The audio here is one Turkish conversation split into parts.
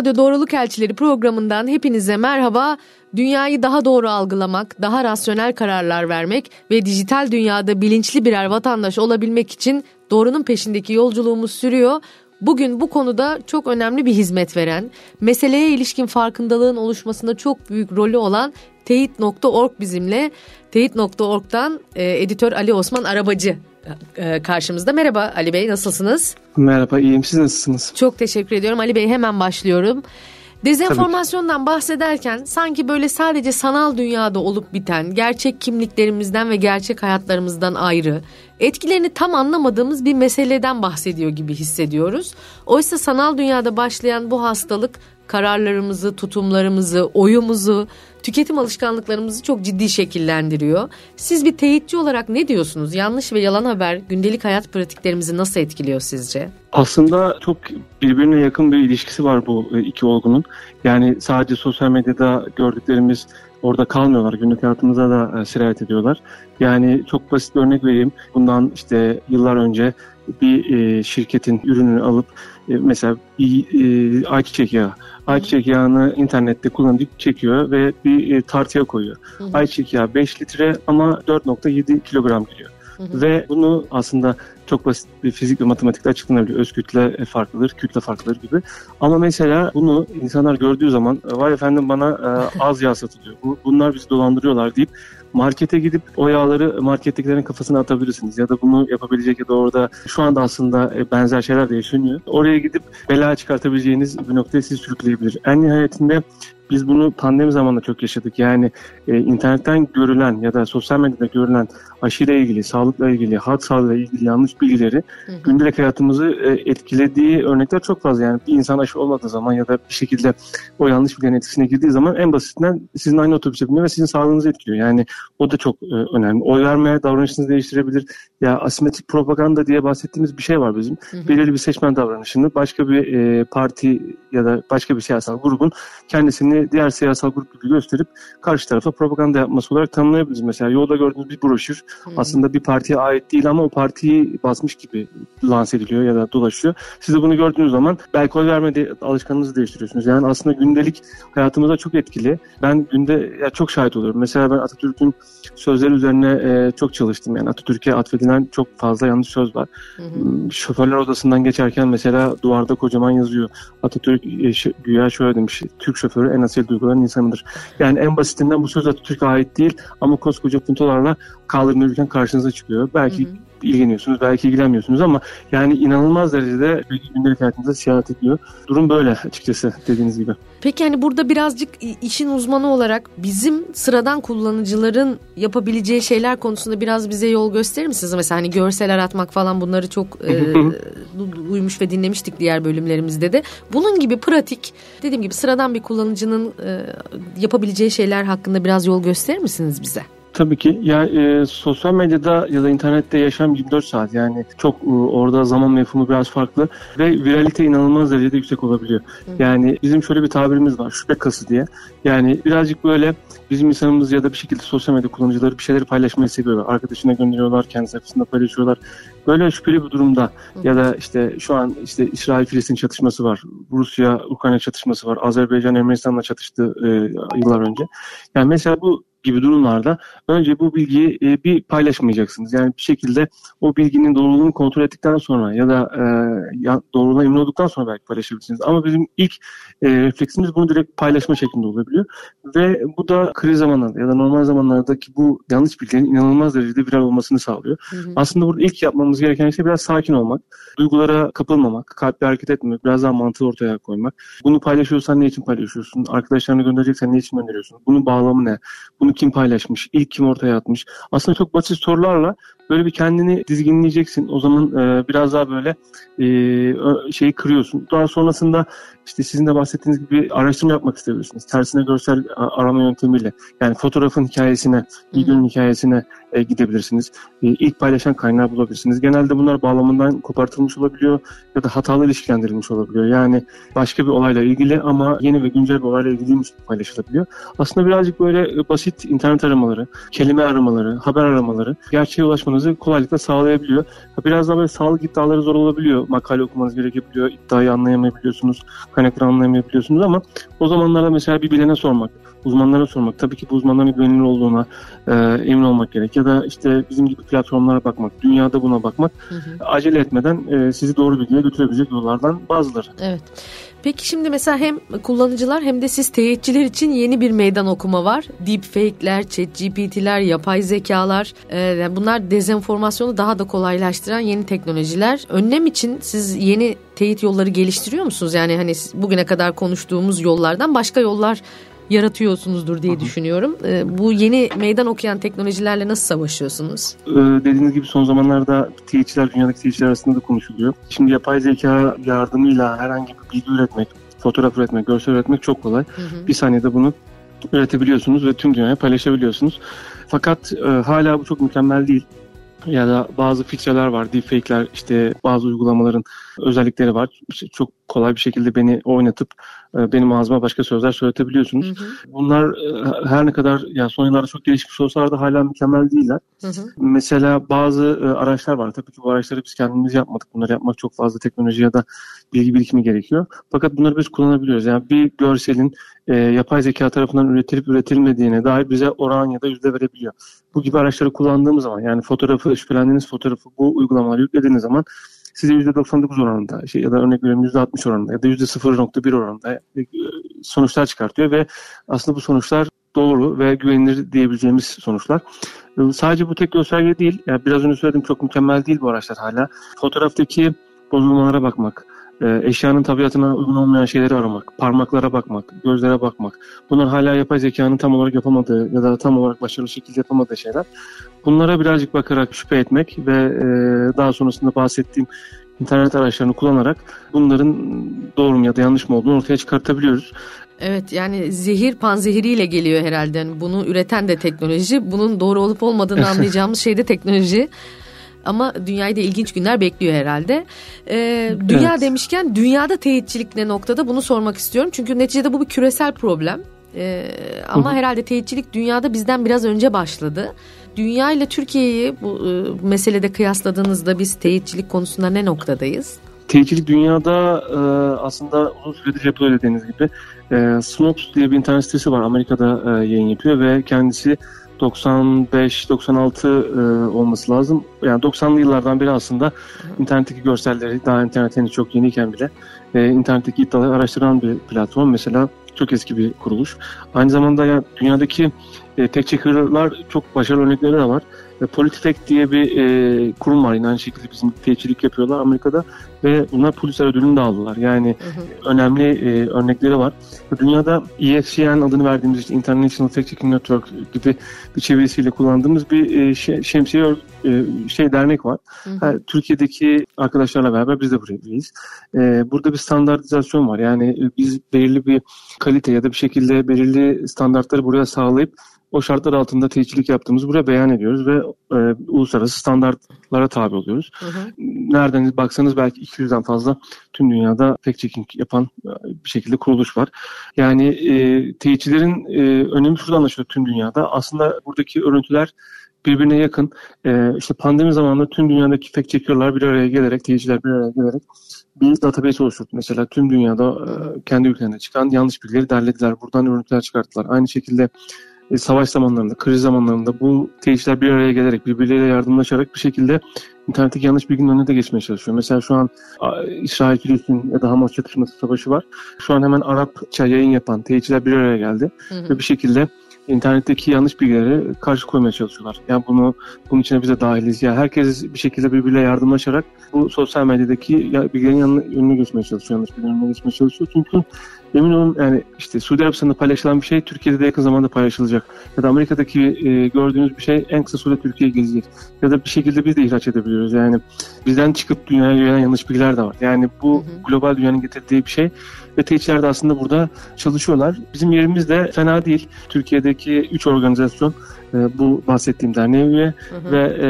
Radyo Doğruluk Elçileri programından hepinize merhaba. Dünyayı daha doğru algılamak, daha rasyonel kararlar vermek ve dijital dünyada bilinçli birer vatandaş olabilmek için doğrunun peşindeki yolculuğumuz sürüyor. Bugün bu konuda çok önemli bir hizmet veren, meseleye ilişkin farkındalığın oluşmasında çok büyük rolü olan teyit.org bizimle. Teyit.org'dan e, editör Ali Osman Arabacı e, karşımızda. Merhaba Ali Bey nasılsınız? Merhaba iyiyim siz nasılsınız? Çok teşekkür ediyorum Ali Bey hemen başlıyorum. Dezenformasyondan bahsederken sanki böyle sadece sanal dünyada olup biten, gerçek kimliklerimizden ve gerçek hayatlarımızdan ayrı, etkilerini tam anlamadığımız bir meseleden bahsediyor gibi hissediyoruz. Oysa sanal dünyada başlayan bu hastalık kararlarımızı, tutumlarımızı, oyumuzu, tüketim alışkanlıklarımızı çok ciddi şekillendiriyor. Siz bir teyitçi olarak ne diyorsunuz? Yanlış ve yalan haber gündelik hayat pratiklerimizi nasıl etkiliyor sizce? Aslında çok birbirine yakın bir ilişkisi var bu e, iki olgunun. Yani sadece sosyal medyada gördüklerimiz orada kalmıyorlar. Günlük hayatımıza da e, sirayet ediyorlar. Yani çok basit bir örnek vereyim. Bundan işte yıllar önce bir e, şirketin ürününü alıp mesela bir ayçiçek yağı Ayçiçek yağını internette kullanıp çekiyor ve bir e, tartıya koyuyor. Hı hı. Ayçiçek yağı 5 litre ama 4.7 kilogram geliyor. Hı hı. Ve bunu aslında çok basit bir fizik ve matematikle açıklanabiliyor. Öz kütle farklıdır, kütle farklıdır gibi. Ama mesela bunu insanlar gördüğü zaman vay efendim bana e, az yağ satılıyor. Bunlar bizi dolandırıyorlar deyip markete gidip o yağları markettekilerin kafasına atabilirsiniz. Ya da bunu yapabilecek ya da orada şu anda aslında e, benzer şeyler de yaşanıyor. Oraya gidip bela çıkartabileceğiniz bir noktaya sizi sürükleyebilir. En nihayetinde biz bunu pandemi zamanında çok yaşadık. Yani e, internetten görülen ya da sosyal medyada görülen aşıyla ilgili, sağlıkla ilgili, halk sağlığıyla ilgili yanlış bilgileri hı hı. gündelik hayatımızı e, etkilediği örnekler çok fazla. Yani bir insan aşı olmadığı zaman ya da bir şekilde o yanlış bilgilerin etkisine girdiği zaman en basitinden sizin aynı otobüse biniyor ve sizin sağlığınızı etkiliyor. Yani o da çok e, önemli. Oy vermeye davranışınızı değiştirebilir. Ya asimetrik propaganda diye bahsettiğimiz bir şey var bizim. Hı hı. Belirli bir seçmen davranışını başka bir e, parti ya da başka bir siyasal grubun kendisini diğer siyasal grup gibi gösterip karşı tarafa propaganda yapması olarak tanımlayabiliriz. Mesela yolda gördüğünüz bir broşür hı hı. aslında bir partiye ait değil ama o partiyi basmış gibi lanse ediliyor ya da dolaşıyor. Siz de bunu gördüğünüz zaman belki oy verme de, alışkanlığınızı değiştiriyorsunuz. Yani aslında gündelik hayatımıza çok etkili. Ben günde ya çok şahit oluyorum. Mesela ben Atatürk'ün sözleri üzerine e, çok çalıştım. Yani Atatürk'e atfedilen çok fazla yanlış söz var. Hı hı. Hmm, şoförler odasından geçerken mesela duvarda kocaman yazıyor. Atatürk e, güya şöyle demiş. Türk şoförü en asil duyguların insanıdır. Yani en basitinden bu söz Atatürk'e ait değil ama koskoca puntolarla kaldırım karşınıza çıkıyor. Belki hı hı ilgileniyorsunuz, belki ilgilenmiyorsunuz ama yani inanılmaz derecede gündelik hayatınıza siyaset ediyor. Durum böyle açıkçası dediğiniz gibi. Peki hani burada birazcık işin uzmanı olarak bizim sıradan kullanıcıların yapabileceği şeyler konusunda biraz bize yol gösterir misiniz? Mesela hani görsel aratmak falan bunları çok e, duymuş ve dinlemiştik diğer bölümlerimizde de. Bunun gibi pratik dediğim gibi sıradan bir kullanıcının e, yapabileceği şeyler hakkında biraz yol gösterir misiniz bize? Tabii ki. Ya e, sosyal medyada ya da internette yaşam 24 saat. Yani çok e, orada zaman mefhumu biraz farklı ve viralite inanılmaz derecede yüksek olabiliyor. Hı. Yani bizim şöyle bir tabirimiz var. Şüphe kası diye. Yani birazcık böyle bizim insanımız ya da bir şekilde sosyal medya kullanıcıları bir şeyleri paylaşmayı seviyorlar. Arkadaşına gönderiyorlar, kendi sayfasında paylaşıyorlar. Böyle şüpheli bir durumda Hı. ya da işte şu an işte İsrail-Filistin çatışması var. Rusya-Ukrayna çatışması var. Azerbaycan Ermenistan'la çatıştı e, yıllar önce. Yani mesela bu gibi durumlarda önce bu bilgiyi e, bir paylaşmayacaksınız. Yani bir şekilde o bilginin doğruluğunu kontrol ettikten sonra ya da e, ya, doğruluğuna emin olduktan sonra belki paylaşabilirsiniz. Ama bizim ilk e, refleksimiz bunu direkt paylaşma şeklinde olabiliyor. Ve bu da kriz zamanlarda ya da normal zamanlardaki bu yanlış bilgilerin inanılmaz derecede viral olmasını sağlıyor. Hı hı. Aslında burada ilk yapmamız gereken şey biraz sakin olmak, duygulara kapılmamak, kalple hareket etmemek, biraz daha mantığı ortaya koymak. Bunu paylaşıyorsan ne için paylaşıyorsun? Arkadaşlarına göndereceksen ne için gönderiyorsun? Bunun bağlamı ne? Bunu bunu kim paylaşmış, ilk kim ortaya atmış. Aslında çok basit sorularla böyle bir kendini dizginleyeceksin. O zaman e, biraz daha böyle e, şeyi kırıyorsun. Daha sonrasında işte sizin de bahsettiğiniz gibi araştırma yapmak isteyebilirsiniz. Tersine görsel arama yöntemiyle. Yani fotoğrafın hikayesine, videonun hikayesine e, gidebilirsiniz. E, ilk paylaşan kaynağı bulabilirsiniz. genelde bunlar bağlamından kopartılmış olabiliyor ya da hatalı ilişkilendirilmiş olabiliyor. Yani başka bir olayla ilgili ama yeni ve güncel bir olayla ilgili paylaşılabiliyor. Aslında birazcık böyle basit internet aramaları, kelime aramaları, haber aramaları gerçeğe ulaşmanızı kolaylıkla sağlayabiliyor. Biraz daha böyle sağlık iddiaları zor olabiliyor. Makale okumanız gerekebiliyor, iddiayı anlayamayabiliyorsunuz, kaynakları anlayamayabiliyorsunuz ama o zamanlarda mesela bir bilene sormak, uzmanlara sormak. Tabii ki bu uzmanların güvenilir olduğuna e, emin olmak gerek. Ya da işte bizim gibi platformlara bakmak, dünyada buna bakmak. Hı hı. Acele etmeden e, sizi doğru bilgiye götürebilecek yollardan bazıları. Evet. Peki şimdi mesela hem kullanıcılar hem de siz teyitçiler için yeni bir meydan okuma var. Deepfake'ler, ChatGPT'ler, yapay zekalar e, bunlar dezenformasyonu daha da kolaylaştıran yeni teknolojiler. Önlem için siz yeni teyit yolları geliştiriyor musunuz? Yani hani bugüne kadar konuştuğumuz yollardan başka yollar yaratıyorsunuzdur diye Hı-hı. düşünüyorum. E, bu yeni meydan okuyan teknolojilerle nasıl savaşıyorsunuz? Ee, dediğiniz gibi son zamanlarda teyitçiler, dünyadaki teyitçiler arasında da konuşuluyor. Şimdi yapay zeka yardımıyla herhangi bir bilgi üretmek, fotoğraf üretmek, görsel üretmek çok kolay. Hı-hı. Bir saniyede bunu üretebiliyorsunuz ve tüm dünyaya paylaşabiliyorsunuz. Fakat e, hala bu çok mükemmel değil ya da bazı filtreler var, deepfake'ler işte bazı uygulamaların özellikleri var. Çok kolay bir şekilde beni oynatıp e, benim ağzıma başka sözler söyletebiliyorsunuz. Hı hı. Bunlar e, her ne kadar yani son yıllarda çok gelişmiş olsalar da hala mükemmel değiller. Hı hı. Mesela bazı e, araçlar var. Tabii ki bu araçları biz kendimiz yapmadık. Bunları yapmak çok fazla teknoloji ya da bilgi birikimi gerekiyor. Fakat bunları biz kullanabiliyoruz. Yani bir görselin e, yapay zeka tarafından üretilip üretilmediğine dair bize oran ya da yüzde verebiliyor. Bu gibi araçları kullandığımız zaman yani fotoğrafı, şüphelendiğiniz fotoğrafı bu uygulamaları yüklediğiniz zaman size %99 oranında şey, ya da örnek veriyorum %60 oranında ya da %0.1 oranında e, sonuçlar çıkartıyor ve aslında bu sonuçlar doğru ve güvenilir diyebileceğimiz sonuçlar. E, sadece bu tek gösterge değil. Yani biraz önce söyledim çok mükemmel değil bu araçlar hala. Fotoğraftaki bozulmalara bakmak, e, eşyanın tabiatına uygun olmayan şeyleri aramak, parmaklara bakmak, gözlere bakmak. Bunlar hala yapay zekanın tam olarak yapamadığı ya da tam olarak başarılı şekilde yapamadığı şeyler. Bunlara birazcık bakarak şüphe etmek ve e, daha sonrasında bahsettiğim internet araçlarını kullanarak bunların doğru mu ya da yanlış mı olduğunu ortaya çıkartabiliyoruz. Evet yani zehir panzehiriyle geliyor herhalde. Yani bunu üreten de teknoloji. Bunun doğru olup olmadığını anlayacağımız şey de teknoloji. Ama dünyayı da ilginç günler bekliyor herhalde. Ee, dünya evet. demişken dünyada teyitçilik ne noktada bunu sormak istiyorum. Çünkü neticede bu bir küresel problem. Ee, ama herhalde teyitçilik dünyada bizden biraz önce başladı. Dünya ile Türkiye'yi bu e, meselede kıyasladığınızda biz teyitçilik konusunda ne noktadayız? Teyitçilik dünyada e, aslında uzun süredir yapılıyor dediğiniz gibi. E, Snox diye bir internet sitesi var. Amerika'da e, yayın yapıyor ve kendisi 95-96 e, olması lazım. Yani 90'lı yıllardan beri aslında internetteki görselleri daha internet henüz çok yeniyken bile e, internetteki iddiaları araştıran bir platform. Mesela çok eski bir kuruluş. Aynı zamanda yani dünyadaki e, tek çok başarılı örnekleri de var. E, Politifek diye bir e, kurum var yine aynı şekilde bizim teyitçilik yapıyorlar Amerika'da ve bunlar Pulitzer ödülünü de aldılar. Yani hı hı. önemli e, örnekleri var. Dünyada EFCN adını verdiğimiz işte International Fact Checking Network gibi bir çevirisiyle kullandığımız bir e, şemsiye şey dernek var. Hı hı. Türkiye'deki arkadaşlarla beraber biz de buradayız. E, burada bir standartizasyon var. Yani e, biz belirli bir kalite ya da bir şekilde belirli standartları buraya sağlayıp o şartlar altında teyitçilik yaptığımızı buraya beyan ediyoruz ve e, uluslararası standartlara tabi oluyoruz. Hı hı. Nereden baksanız belki 200'den fazla tüm dünyada fact checking yapan e, bir şekilde kuruluş var. Yani e, teyitçilerin e, önemi şurada anlaşılıyor tüm dünyada. Aslında buradaki örüntüler birbirine yakın. E, işte pandemi zamanında tüm dünyadaki fact checker'lar bir araya gelerek, teyitçiler bir araya gelerek bir database oluşturdu. Mesela tüm dünyada e, kendi ülkelerinde çıkan yanlış bilgileri derlediler. Buradan örüntüler çıkarttılar. Aynı şekilde e, savaş zamanlarında, kriz zamanlarında bu teyitçiler bir araya gelerek, birbirleriyle yardımlaşarak bir şekilde internetteki yanlış bilginin önüne de geçmeye çalışıyor. Mesela şu an İsrail-Filistin ya da Hamas çatışması savaşı var. Şu an hemen Arapça yayın yapan teyitçiler bir araya geldi. Hı hı. Ve bir şekilde internetteki yanlış bilgileri karşı koymaya çalışıyorlar. Yani bunu bunun içine bize dahiliz. Yani herkes bir şekilde birbirine yardımlaşarak bu sosyal medyadaki bilgilerin önüne geçmeye çalışıyor. Yanlış bilgilerin önüne geçmeye çalışıyor. Çünkü emin olun yani işte Suudi Arabistan'da paylaşılan bir şey Türkiye'de de yakın zamanda paylaşılacak. Ya da Amerika'daki e, gördüğünüz bir şey en kısa sürede Türkiye'ye gelecek. Ya da bir şekilde biz de ihraç edebiliyoruz. Yani bizden çıkıp dünyaya gelen yanlış bilgiler de var. Yani bu hı hı. global dünyanın getirdiği bir şey ve teyitçiler de aslında burada çalışıyorlar. Bizim yerimiz de fena değil. Türkiye'deki 3 organizasyon e, bu bahsettiğim derneğe üye hı hı. ve e,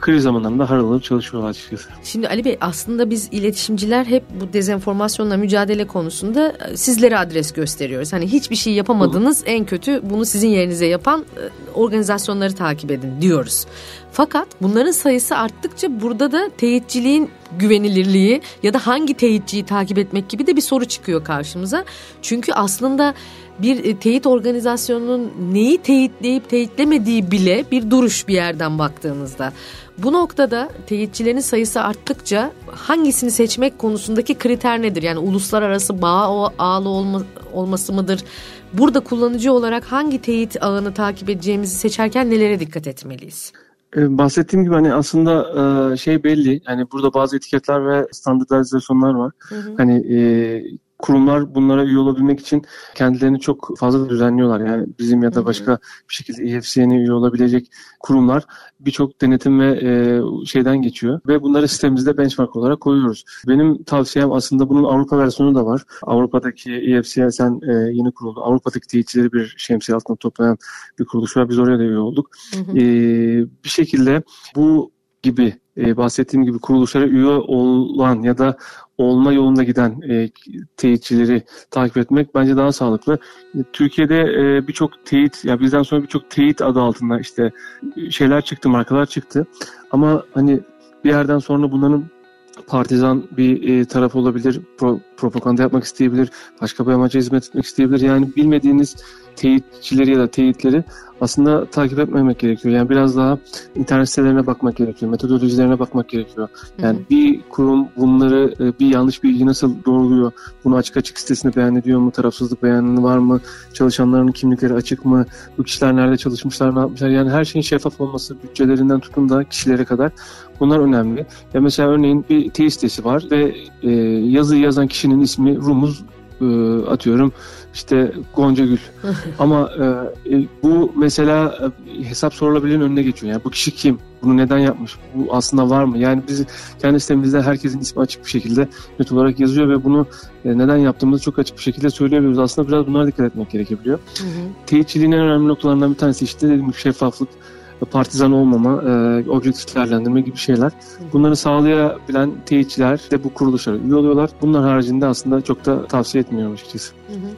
kriz zamanlarında harıl çalışıyorlar açıkçası. Şimdi Ali Bey aslında biz iletişimciler hep bu dezenformasyonla mücadele konusunda e, sizlere adres gösteriyoruz. Hani hiçbir şey yapamadınız hı. en kötü bunu sizin yerinize yapan e, organizasyonları takip edin diyoruz. Fakat bunların sayısı arttıkça burada da teyitçiliğin güvenilirliği ya da hangi teyitçiyi takip etmek gibi de bir soru çıkıyor karşımıza. Çünkü aslında bir e, teyit organizasyonunun neyi teyitleyip teyitlemediği bile bir duruş bir yerden baktığınızda. Bu noktada teyitçilerin sayısı arttıkça hangisini seçmek konusundaki kriter nedir? Yani uluslararası bağ ağlı olma, olması mıdır? Burada kullanıcı olarak hangi teyit ağını takip edeceğimizi seçerken nelere dikkat etmeliyiz? Ee, bahsettiğim gibi hani aslında e, şey belli. Hani burada bazı etiketler ve standartizasyonlar var. Hı hı. Hani e, kurumlar bunlara üye olabilmek için kendilerini çok fazla düzenliyorlar. Yani bizim ya da başka bir şekilde EFC'ne üye olabilecek kurumlar birçok denetim ve e, şeyden geçiyor ve bunları sitemizde benchmark olarak koyuyoruz. Benim tavsiyem aslında bunun Avrupa versiyonu da var. Avrupa'daki EFCSN e, yeni kuruldu. Avrupa'daki teyitçileri bir şemsiye altında toplayan bir kuruluş var. Biz oraya da üye olduk. Hı hı. E, bir şekilde bu gibi e, bahsettiğim gibi kuruluşlara üye olan ya da olma yolunda giden e, teyitçileri takip etmek bence daha sağlıklı. Türkiye'de e, birçok teyit, ya bizden sonra birçok teyit adı altında işte şeyler çıktı, markalar çıktı. Ama hani bir yerden sonra bunların partizan bir e, taraf olabilir, pro, propaganda yapmak isteyebilir, başka bir amaca hizmet etmek isteyebilir. Yani bilmediğiniz teyitçileri ya da teyitleri aslında takip etmemek gerekiyor. Yani biraz daha internet sitelerine bakmak gerekiyor, metodolojilerine bakmak gerekiyor. Yani Hı-hı. bir kurum bunları e, bir yanlış bilgi nasıl doğruluyor, bunu açık açık sitesinde beyan ediyor mu, tarafsızlık beyanı var mı, çalışanların kimlikleri açık mı, bu kişiler nerede çalışmışlar, ne yapmışlar. Yani her şeyin şeffaf olması, bütçelerinden tutun da kişilere kadar bunlar önemli. Ya mesela örneğin bir teyit sitesi var ve e, yazı yazan kişinin ismi Rumuz e, atıyorum işte Gonca Gül. Ama e, e, bu mesela e, hesap sorulabilirin önüne geçiyor. Yani bu kişi kim? Bunu neden yapmış? Bu aslında var mı? Yani biz kendi sitemizde herkesin ismi açık bir şekilde net olarak yazıyor ve bunu e, neden yaptığımızı çok açık bir şekilde söyleyebiliyoruz. Aslında biraz bunlara dikkat etmek gerekebiliyor. Hı hı. Teyitçiliğin en önemli noktalarından bir tanesi işte dediğim şeffaflık partizan olmama, e, objektif değerlendirme gibi şeyler. Bunları sağlayabilen teyitçiler de bu kuruluşlara üye oluyorlar. Bunlar haricinde aslında çok da tavsiye etmiyorum açıkçası. Hı hı.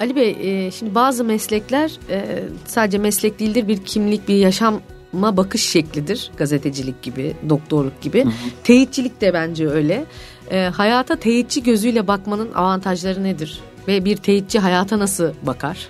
Ali Bey, e, şimdi bazı meslekler e, sadece meslek değildir, bir kimlik, bir yaşam bakış şeklidir. Gazetecilik gibi, doktorluk gibi. Hı hı. Teyitçilik de bence öyle. E, hayata teyitçi gözüyle bakmanın avantajları nedir? Ve bir teyitçi hayata nasıl bakar?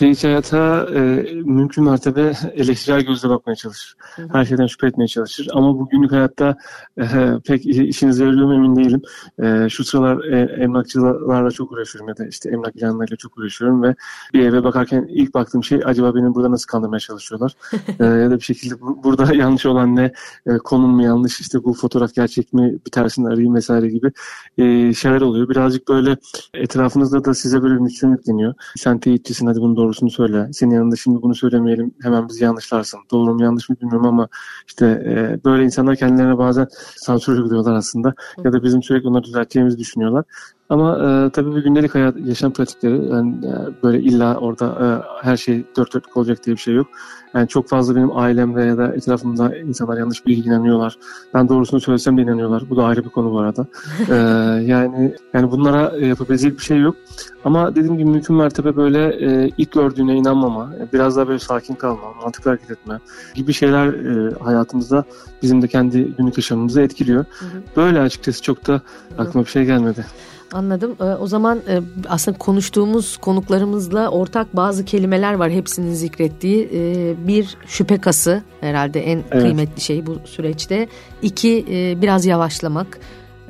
Teyit hayata e, mümkün mertebe eleştirel gözle bakmaya çalışır. Hı hı. Her şeyden şüphe etmeye çalışır. Ama bu günlük hayatta e, pek işinize yarıyor emin değilim. E, şu sıralar e, emlakçılarla çok uğraşıyorum ya da işte emlak ilanlarıyla çok uğraşıyorum ve bir eve bakarken ilk baktığım şey acaba beni burada nasıl kandırmaya çalışıyorlar? e, ya da bir şekilde bu, burada yanlış olan ne? E, konum mu yanlış? İşte bu fotoğraf gerçek mi? Bir tersini arayayım vesaire gibi e, şeyler oluyor. Birazcık böyle etrafınızda da size böyle bir misyon yükleniyor. Sen teyitçisin hadi bunu doğrusunu söyle. Senin yanında şimdi bunu söylemeyelim hemen bizi yanlışlarsın. Doğru mu yanlış mı bilmiyorum ama işte e, böyle insanlar kendilerine bazen sansür uyguluyorlar aslında. Ya da bizim sürekli onları düzelteceğimizi düşünüyorlar. Ama e, tabii bir gündelik hayat, yaşam pratikleri yani e, böyle illa orada e, her şey dört dörtlük olacak diye bir şey yok. Yani çok fazla benim ailemde ya da etrafımda insanlar yanlış bilgi inanıyorlar. Ben doğrusunu söylesem de inanıyorlar. Bu da ayrı bir konu bu arada. ee, yani yani bunlara yapabilecek bir şey yok. Ama dediğim gibi mümkün mertebe böyle e, ilk gördüğüne inanmama, biraz daha böyle sakin kalma, mantıklı hareket etme gibi şeyler e, hayatımızda bizim de kendi günlük yaşamımızı etkiliyor. Hı hı. Böyle açıkçası çok da aklıma bir şey gelmedi. Anladım. Ee, o zaman e, aslında konuştuğumuz konuklarımızla ortak bazı kelimeler var hepsinin zikrettiği. Ee, bir şüphe kası herhalde en evet. kıymetli şey bu süreçte. İki e, biraz yavaşlamak.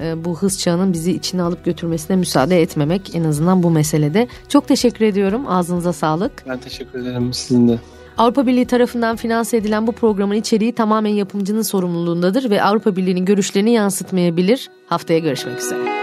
E, bu hız çağının bizi içine alıp götürmesine müsaade etmemek en azından bu meselede. Çok teşekkür ediyorum. Ağzınıza sağlık. Ben teşekkür ederim sizin de. Avrupa Birliği tarafından finanse edilen bu programın içeriği tamamen yapımcının sorumluluğundadır ve Avrupa Birliği'nin görüşlerini yansıtmayabilir. Haftaya görüşmek üzere.